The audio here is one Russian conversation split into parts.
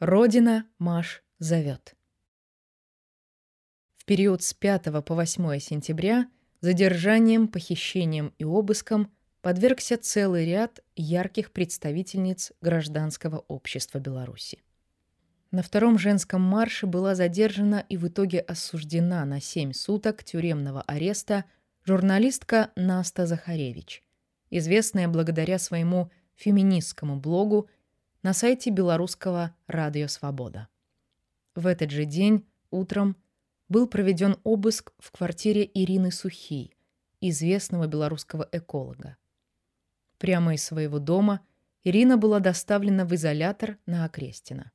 Родина Маш зовет. В период с 5 по 8 сентября задержанием, похищением и обыском подвергся целый ряд ярких представительниц гражданского общества Беларуси. На втором женском марше была задержана и в итоге осуждена на 7 суток тюремного ареста журналистка Наста Захаревич, известная благодаря своему феминистскому блогу на сайте белорусского «Радио Свобода». В этот же день, утром, был проведен обыск в квартире Ирины Сухи, известного белорусского эколога. Прямо из своего дома Ирина была доставлена в изолятор на Окрестина.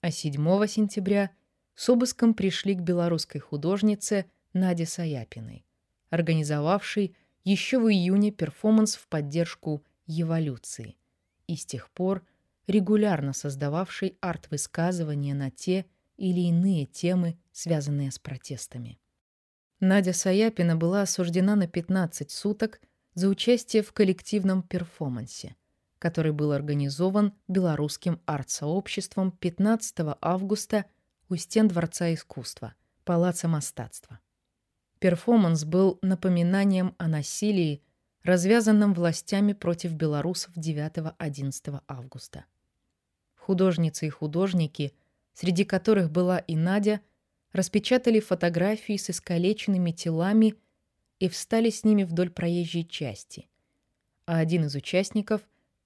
А 7 сентября с обыском пришли к белорусской художнице Наде Саяпиной, организовавшей еще в июне перформанс в поддержку эволюции и с тех пор регулярно создававшей арт-высказывания на те или иные темы, связанные с протестами. Надя Саяпина была осуждена на 15 суток за участие в коллективном перформансе, который был организован белорусским арт-сообществом 15 августа у стен Дворца искусства, Палаца мастатства. Перформанс был напоминанием о насилии, развязанном властями против белорусов 9-11 августа. Художницы и художники, среди которых была и Надя, распечатали фотографии с искалеченными телами и встали с ними вдоль проезжей части. А один из участников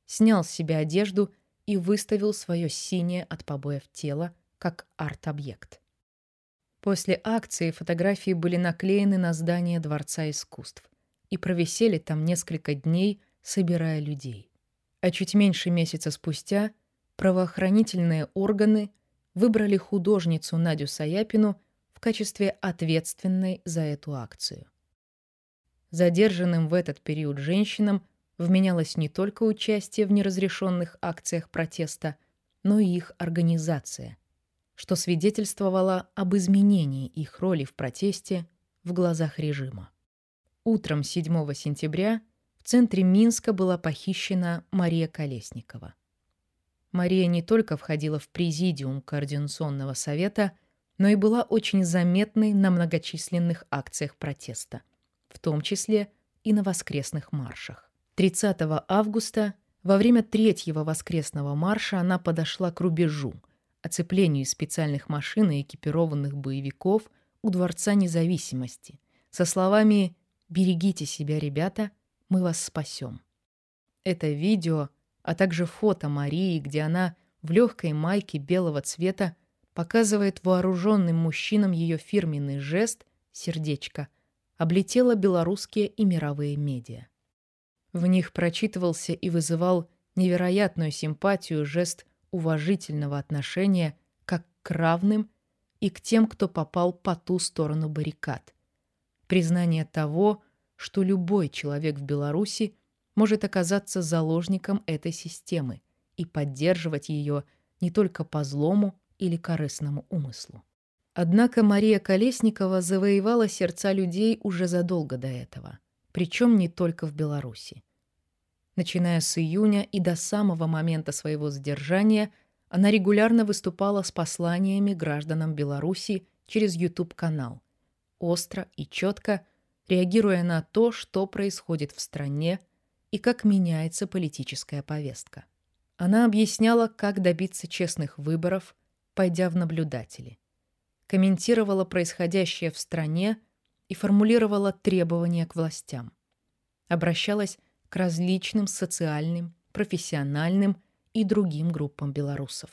снял с себя одежду и выставил свое синее от побоев тело как арт-объект. После акции фотографии были наклеены на здание Дворца искусств и провисели там несколько дней, собирая людей. А чуть меньше месяца спустя правоохранительные органы выбрали художницу Надю Саяпину в качестве ответственной за эту акцию. Задержанным в этот период женщинам вменялось не только участие в неразрешенных акциях протеста, но и их организация, что свидетельствовало об изменении их роли в протесте в глазах режима. Утром 7 сентября в центре Минска была похищена Мария Колесникова. Мария не только входила в президиум Координационного совета, но и была очень заметной на многочисленных акциях протеста, в том числе и на воскресных маршах. 30 августа во время третьего воскресного марша она подошла к рубежу, оцеплению специальных машин и экипированных боевиков у Дворца независимости, со словами Берегите себя, ребята, мы вас спасем. Это видео, а также фото Марии, где она в легкой майке белого цвета показывает вооруженным мужчинам ее фирменный жест «сердечко», облетело белорусские и мировые медиа. В них прочитывался и вызывал невероятную симпатию жест уважительного отношения как к равным и к тем, кто попал по ту сторону баррикад. Признание того, что любой человек в Беларуси может оказаться заложником этой системы и поддерживать ее не только по злому или корыстному умыслу. Однако Мария Колесникова завоевала сердца людей уже задолго до этого, причем не только в Беларуси. Начиная с июня и до самого момента своего задержания, она регулярно выступала с посланиями гражданам Беларуси через YouTube-канал, остро и четко реагируя на то, что происходит в стране и как меняется политическая повестка. Она объясняла, как добиться честных выборов, пойдя в наблюдатели. Комментировала происходящее в стране и формулировала требования к властям. Обращалась к различным социальным, профессиональным и другим группам белорусов.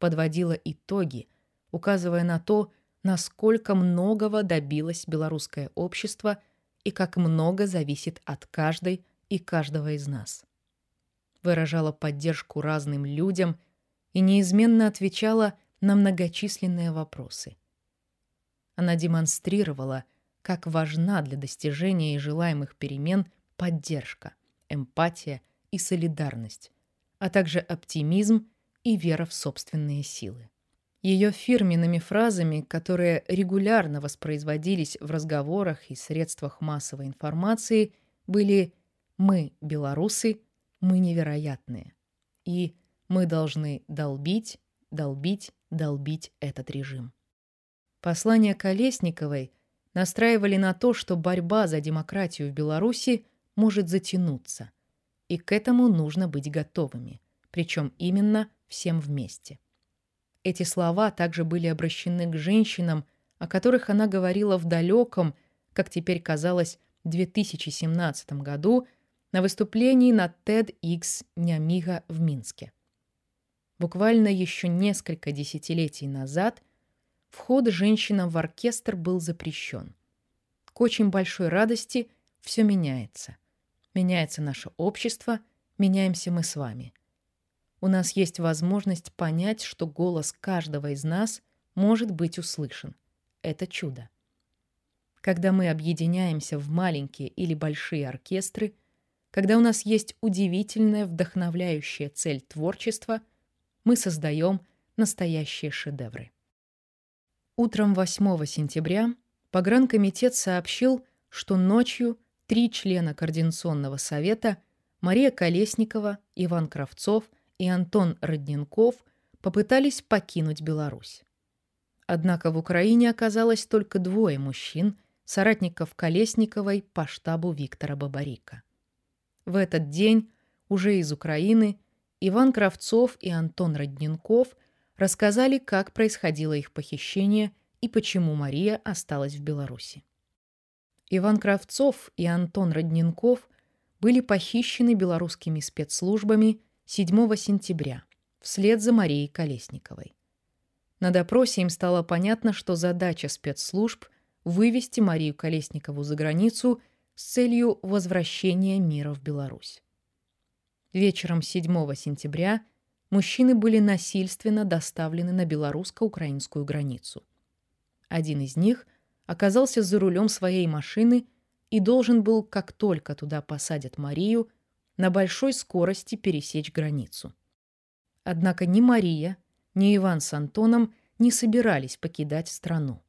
Подводила итоги, указывая на то, насколько многого добилось белорусское общество и как много зависит от каждой и каждого из нас. Выражала поддержку разным людям и неизменно отвечала на многочисленные вопросы. Она демонстрировала, как важна для достижения и желаемых перемен поддержка, эмпатия и солидарность, а также оптимизм и вера в собственные силы. Ее фирменными фразами, которые регулярно воспроизводились в разговорах и средствах массовой информации, были «Мы, белорусы, мы невероятные» и «Мы должны долбить, долбить, долбить этот режим. Послания Колесниковой настраивали на то, что борьба за демократию в Беларуси может затянуться, и к этому нужно быть готовыми, причем именно всем вместе. Эти слова также были обращены к женщинам, о которых она говорила в далеком, как теперь казалось, 2017 году на выступлении на TEDx Нямига в Минске. Буквально еще несколько десятилетий назад вход женщинам в оркестр был запрещен. К очень большой радости все меняется. Меняется наше общество, меняемся мы с вами. У нас есть возможность понять, что голос каждого из нас может быть услышан. Это чудо. Когда мы объединяемся в маленькие или большие оркестры, когда у нас есть удивительная вдохновляющая цель творчества, мы создаем настоящие шедевры. Утром 8 сентября Погранкомитет сообщил, что ночью три члена Координационного совета Мария Колесникова, Иван Кравцов и Антон Родненков попытались покинуть Беларусь. Однако в Украине оказалось только двое мужчин, соратников Колесниковой по штабу Виктора Бабарика. В этот день уже из Украины Иван Кравцов и Антон Родненков рассказали, как происходило их похищение и почему Мария осталась в Беларуси. Иван Кравцов и Антон Родненков были похищены белорусскими спецслужбами 7 сентября вслед за Марией Колесниковой. На допросе им стало понятно, что задача спецслужб – вывести Марию Колесникову за границу с целью возвращения мира в Беларусь. Вечером 7 сентября мужчины были насильственно доставлены на белорусско-украинскую границу. Один из них оказался за рулем своей машины и должен был, как только туда посадят Марию, на большой скорости пересечь границу. Однако ни Мария, ни Иван с Антоном не собирались покидать страну.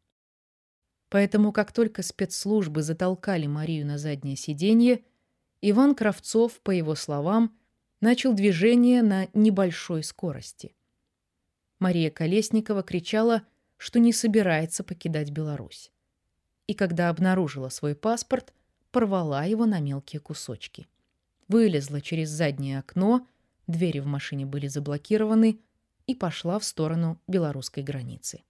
Поэтому, как только спецслужбы затолкали Марию на заднее сиденье, Иван Кравцов, по его словам, начал движение на небольшой скорости. Мария Колесникова кричала что не собирается покидать Беларусь. И когда обнаружила свой паспорт, порвала его на мелкие кусочки. Вылезла через заднее окно, двери в машине были заблокированы, и пошла в сторону белорусской границы.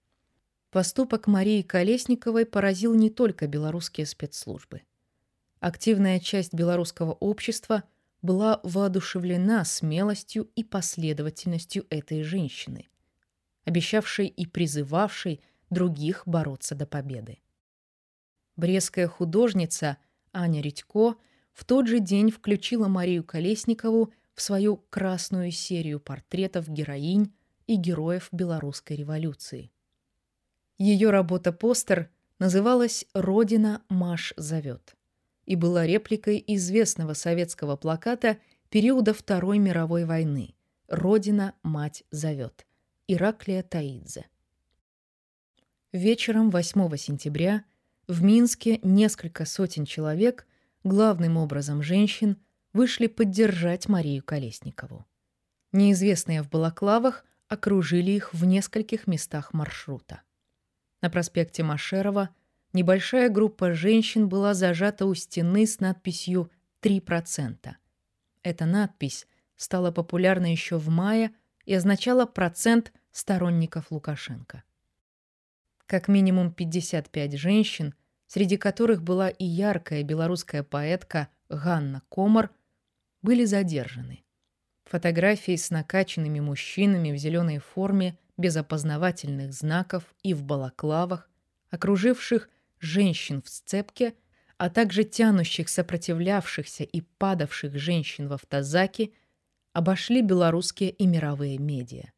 Поступок Марии Колесниковой поразил не только белорусские спецслужбы. Активная часть белорусского общества была воодушевлена смелостью и последовательностью этой женщины, обещавший и призывавший других бороться до победы. Брестская художница Аня Редько в тот же день включила Марию Колесникову в свою красную серию портретов героинь и героев белорусской революции. Ее работа-постер называлась «Родина Маш зовет» и была репликой известного советского плаката периода Второй мировой войны «Родина, мать зовет», Ираклия Таидзе. Вечером 8 сентября в Минске несколько сотен человек, главным образом женщин, вышли поддержать Марию Колесникову. Неизвестные в балаклавах окружили их в нескольких местах маршрута. На проспекте Машерова небольшая группа женщин была зажата у стены с надписью «3%». Эта надпись стала популярна еще в мае и означала процент сторонников Лукашенко. Как минимум 55 женщин, среди которых была и яркая белорусская поэтка Ганна Комар, были задержаны. Фотографии с накачанными мужчинами в зеленой форме без опознавательных знаков и в балаклавах, окруживших женщин в сцепке, а также тянущих сопротивлявшихся и падавших женщин в автозаке, обошли белорусские и мировые медиа.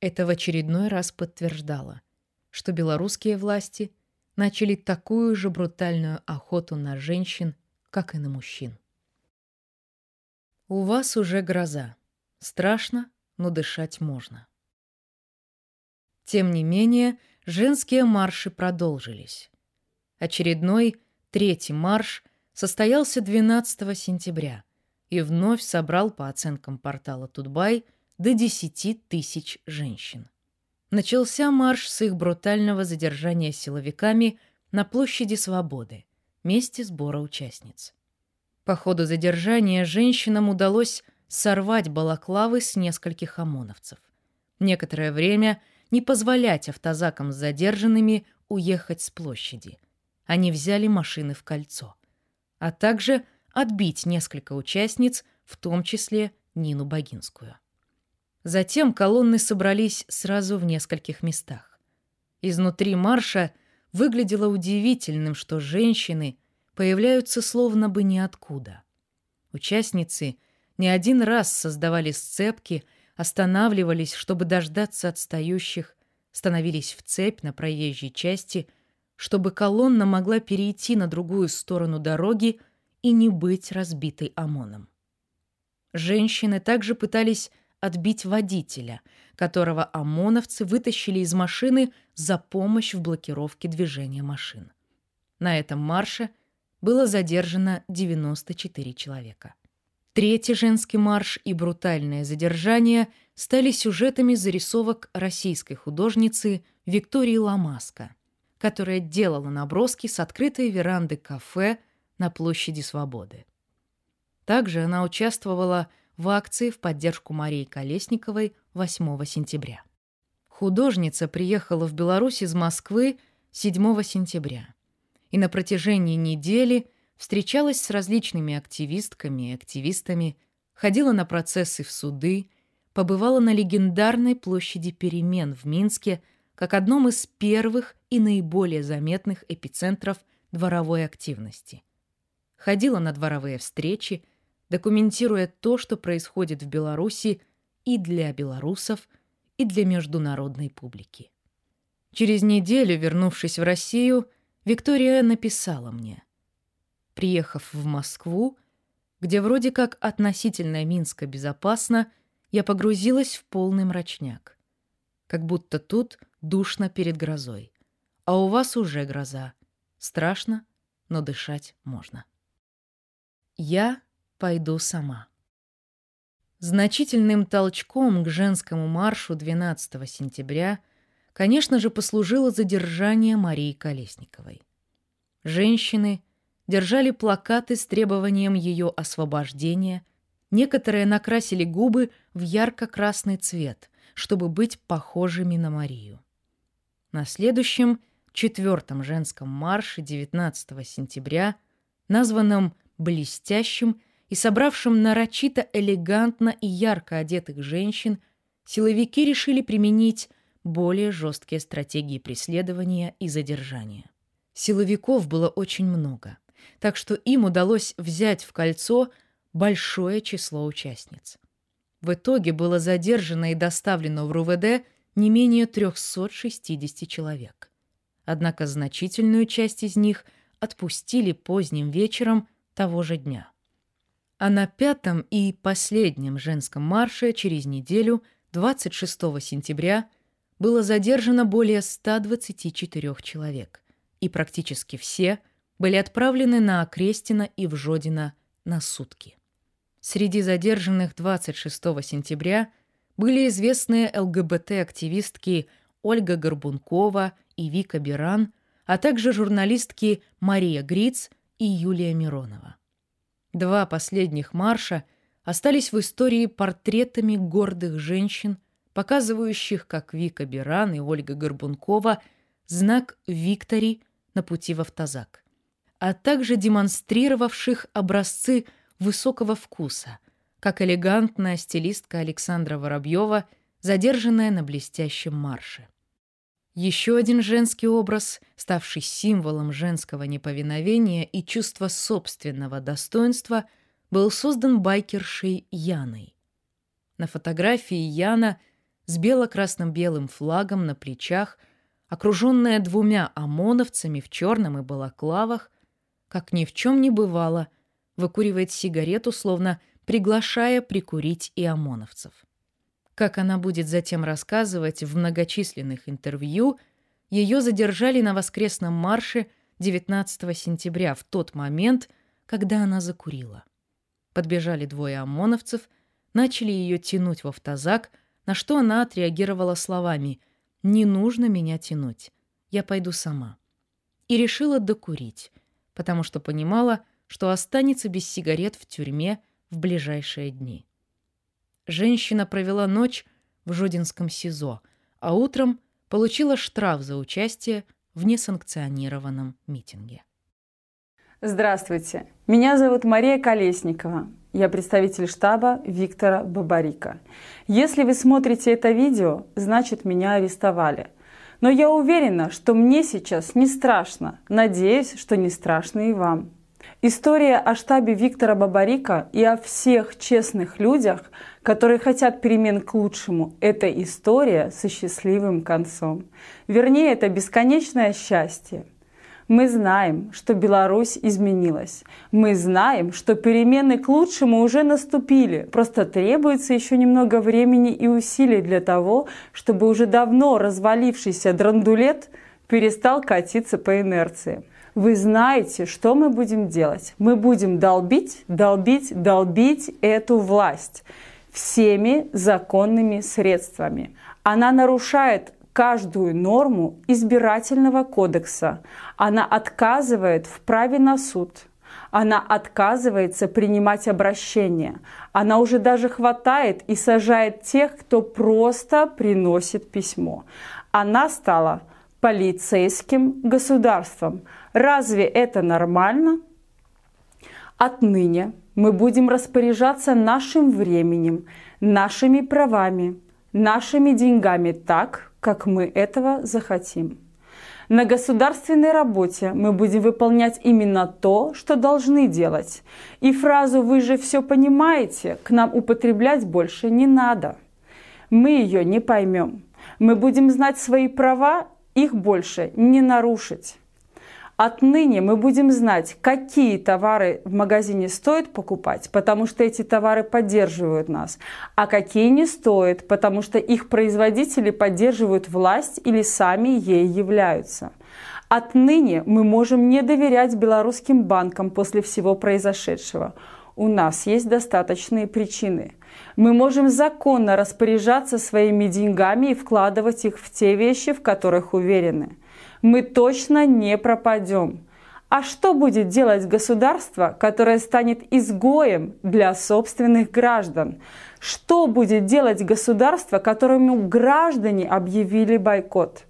Это в очередной раз подтверждало, что белорусские власти начали такую же брутальную охоту на женщин, как и на мужчин. У вас уже гроза. Страшно, но дышать можно. Тем не менее, женские марши продолжились. Очередной, третий марш состоялся 12 сентября и вновь собрал, по оценкам портала Тутбай, до 10 тысяч женщин. начался марш с их брутального задержания силовиками на площади Свободы, месте сбора участниц. По ходу задержания женщинам удалось сорвать балаклавы с нескольких ОМОНовцев. Некоторое время не позволять автозакам с задержанными уехать с площади. Они взяли машины в кольцо. А также отбить несколько участниц, в том числе Нину Богинскую. Затем колонны собрались сразу в нескольких местах. Изнутри марша выглядело удивительным, что женщины появляются словно бы ниоткуда. Участницы не один раз создавали сцепки, останавливались, чтобы дождаться отстающих, становились в цепь на проезжей части, чтобы колонна могла перейти на другую сторону дороги и не быть разбитой ОМОНом. Женщины также пытались отбить водителя, которого ОМОНовцы вытащили из машины за помощь в блокировке движения машин. На этом марше было задержано 94 человека. Третий женский марш и брутальное задержание стали сюжетами зарисовок российской художницы Виктории Ламаско, которая делала наброски с открытой веранды кафе на площади Свободы. Также она участвовала в акции в поддержку Марии Колесниковой 8 сентября. Художница приехала в Беларусь из Москвы 7 сентября и на протяжении недели встречалась с различными активистками и активистами, ходила на процессы в суды, побывала на легендарной площади перемен в Минске как одном из первых и наиболее заметных эпицентров дворовой активности. Ходила на дворовые встречи, документируя то, что происходит в Беларуси и для белорусов, и для международной публики. Через неделю, вернувшись в Россию, Виктория написала мне. Приехав в Москву, где вроде как относительно Минска безопасно, я погрузилась в полный мрачняк. Как будто тут душно перед грозой. А у вас уже гроза. Страшно, но дышать можно. Я пойду сама. Значительным толчком к женскому маршу 12 сентября, конечно же, послужило задержание Марии Колесниковой. Женщины держали плакаты с требованием ее освобождения, некоторые накрасили губы в ярко-красный цвет, чтобы быть похожими на Марию. На следующем, четвертом женском марше 19 сентября, названном «блестящим», и собравшим нарочито элегантно и ярко одетых женщин, силовики решили применить более жесткие стратегии преследования и задержания. Силовиков было очень много, так что им удалось взять в кольцо большое число участниц. В итоге было задержано и доставлено в РУВД не менее 360 человек. Однако значительную часть из них отпустили поздним вечером того же дня. А на пятом и последнем женском марше через неделю, 26 сентября, было задержано более 124 человек, и практически все были отправлены на Окрестина и в Жодино на сутки. Среди задержанных 26 сентября были известные ЛГБТ-активистки Ольга Горбункова и Вика Биран, а также журналистки Мария Гриц и Юлия Миронова. Два последних марша остались в истории портретами гордых женщин, показывающих, как Вика Биран и Ольга Горбункова знак «Виктори» на пути в автозак, а также демонстрировавших образцы высокого вкуса, как элегантная стилистка Александра Воробьева, задержанная на блестящем марше. Еще один женский образ, ставший символом женского неповиновения и чувства собственного достоинства, был создан байкершей Яной. На фотографии Яна с бело-красно-белым флагом на плечах, окруженная двумя ОМОНовцами в черном и балаклавах, как ни в чем не бывало, выкуривает сигарету, словно приглашая прикурить и ОМОНовцев. Как она будет затем рассказывать в многочисленных интервью, ее задержали на воскресном марше 19 сентября в тот момент, когда она закурила. Подбежали двое ОМОНовцев, начали ее тянуть в автозак, на что она отреагировала словами Не нужно меня тянуть. Я пойду сама. И решила докурить, потому что понимала, что останется без сигарет в тюрьме в ближайшие дни. Женщина провела ночь в Жодинском СИЗО, а утром получила штраф за участие в несанкционированном митинге. Здравствуйте, меня зовут Мария Колесникова. Я представитель штаба Виктора Бабарика. Если вы смотрите это видео, значит меня арестовали. Но я уверена, что мне сейчас не страшно. Надеюсь, что не страшно и вам. История о штабе Виктора Бабарика и о всех честных людях, которые хотят перемен к лучшему, это история со счастливым концом. Вернее, это бесконечное счастье – мы знаем, что Беларусь изменилась. Мы знаем, что перемены к лучшему уже наступили. Просто требуется еще немного времени и усилий для того, чтобы уже давно развалившийся драндулет перестал катиться по инерции. Вы знаете, что мы будем делать? Мы будем долбить, долбить, долбить эту власть всеми законными средствами. Она нарушает каждую норму избирательного кодекса. Она отказывает в праве на суд. Она отказывается принимать обращения. Она уже даже хватает и сажает тех, кто просто приносит письмо. Она стала полицейским государством. Разве это нормально? Отныне мы будем распоряжаться нашим временем, нашими правами, нашими деньгами так, как мы этого захотим. На государственной работе мы будем выполнять именно то, что должны делать. И фразу «вы же все понимаете» к нам употреблять больше не надо. Мы ее не поймем. Мы будем знать свои права, их больше не нарушить. Отныне мы будем знать, какие товары в магазине стоит покупать, потому что эти товары поддерживают нас, а какие не стоит, потому что их производители поддерживают власть или сами ей являются. Отныне мы можем не доверять белорусским банкам после всего произошедшего. У нас есть достаточные причины. Мы можем законно распоряжаться своими деньгами и вкладывать их в те вещи, в которых уверены мы точно не пропадем. А что будет делать государство, которое станет изгоем для собственных граждан? Что будет делать государство, которому граждане объявили бойкот?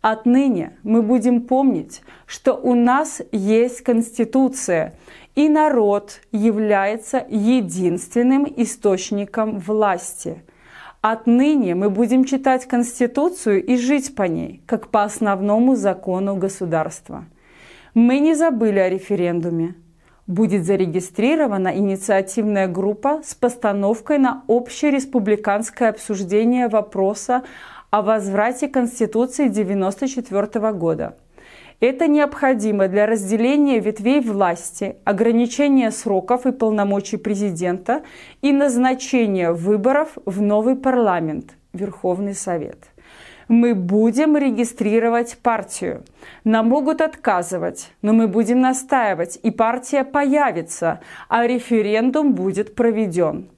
Отныне мы будем помнить, что у нас есть Конституция, и народ является единственным источником власти – Отныне мы будем читать Конституцию и жить по ней, как по основному закону государства. Мы не забыли о референдуме. Будет зарегистрирована инициативная группа с постановкой на общереспубликанское обсуждение вопроса о возврате Конституции 1994 года – это необходимо для разделения ветвей власти, ограничения сроков и полномочий президента и назначения выборов в новый парламент, Верховный Совет. Мы будем регистрировать партию. Нам могут отказывать, но мы будем настаивать, и партия появится, а референдум будет проведен.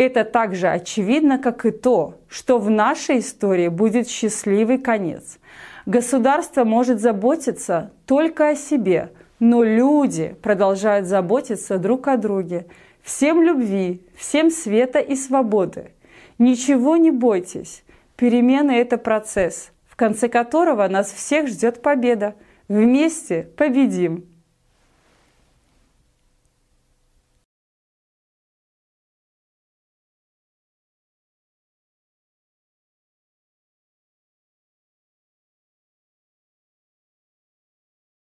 Это также очевидно, как и то, что в нашей истории будет счастливый конец. Государство может заботиться только о себе, но люди продолжают заботиться друг о друге. Всем любви, всем света и свободы. Ничего не бойтесь. Перемены – это процесс, в конце которого нас всех ждет победа. Вместе победим!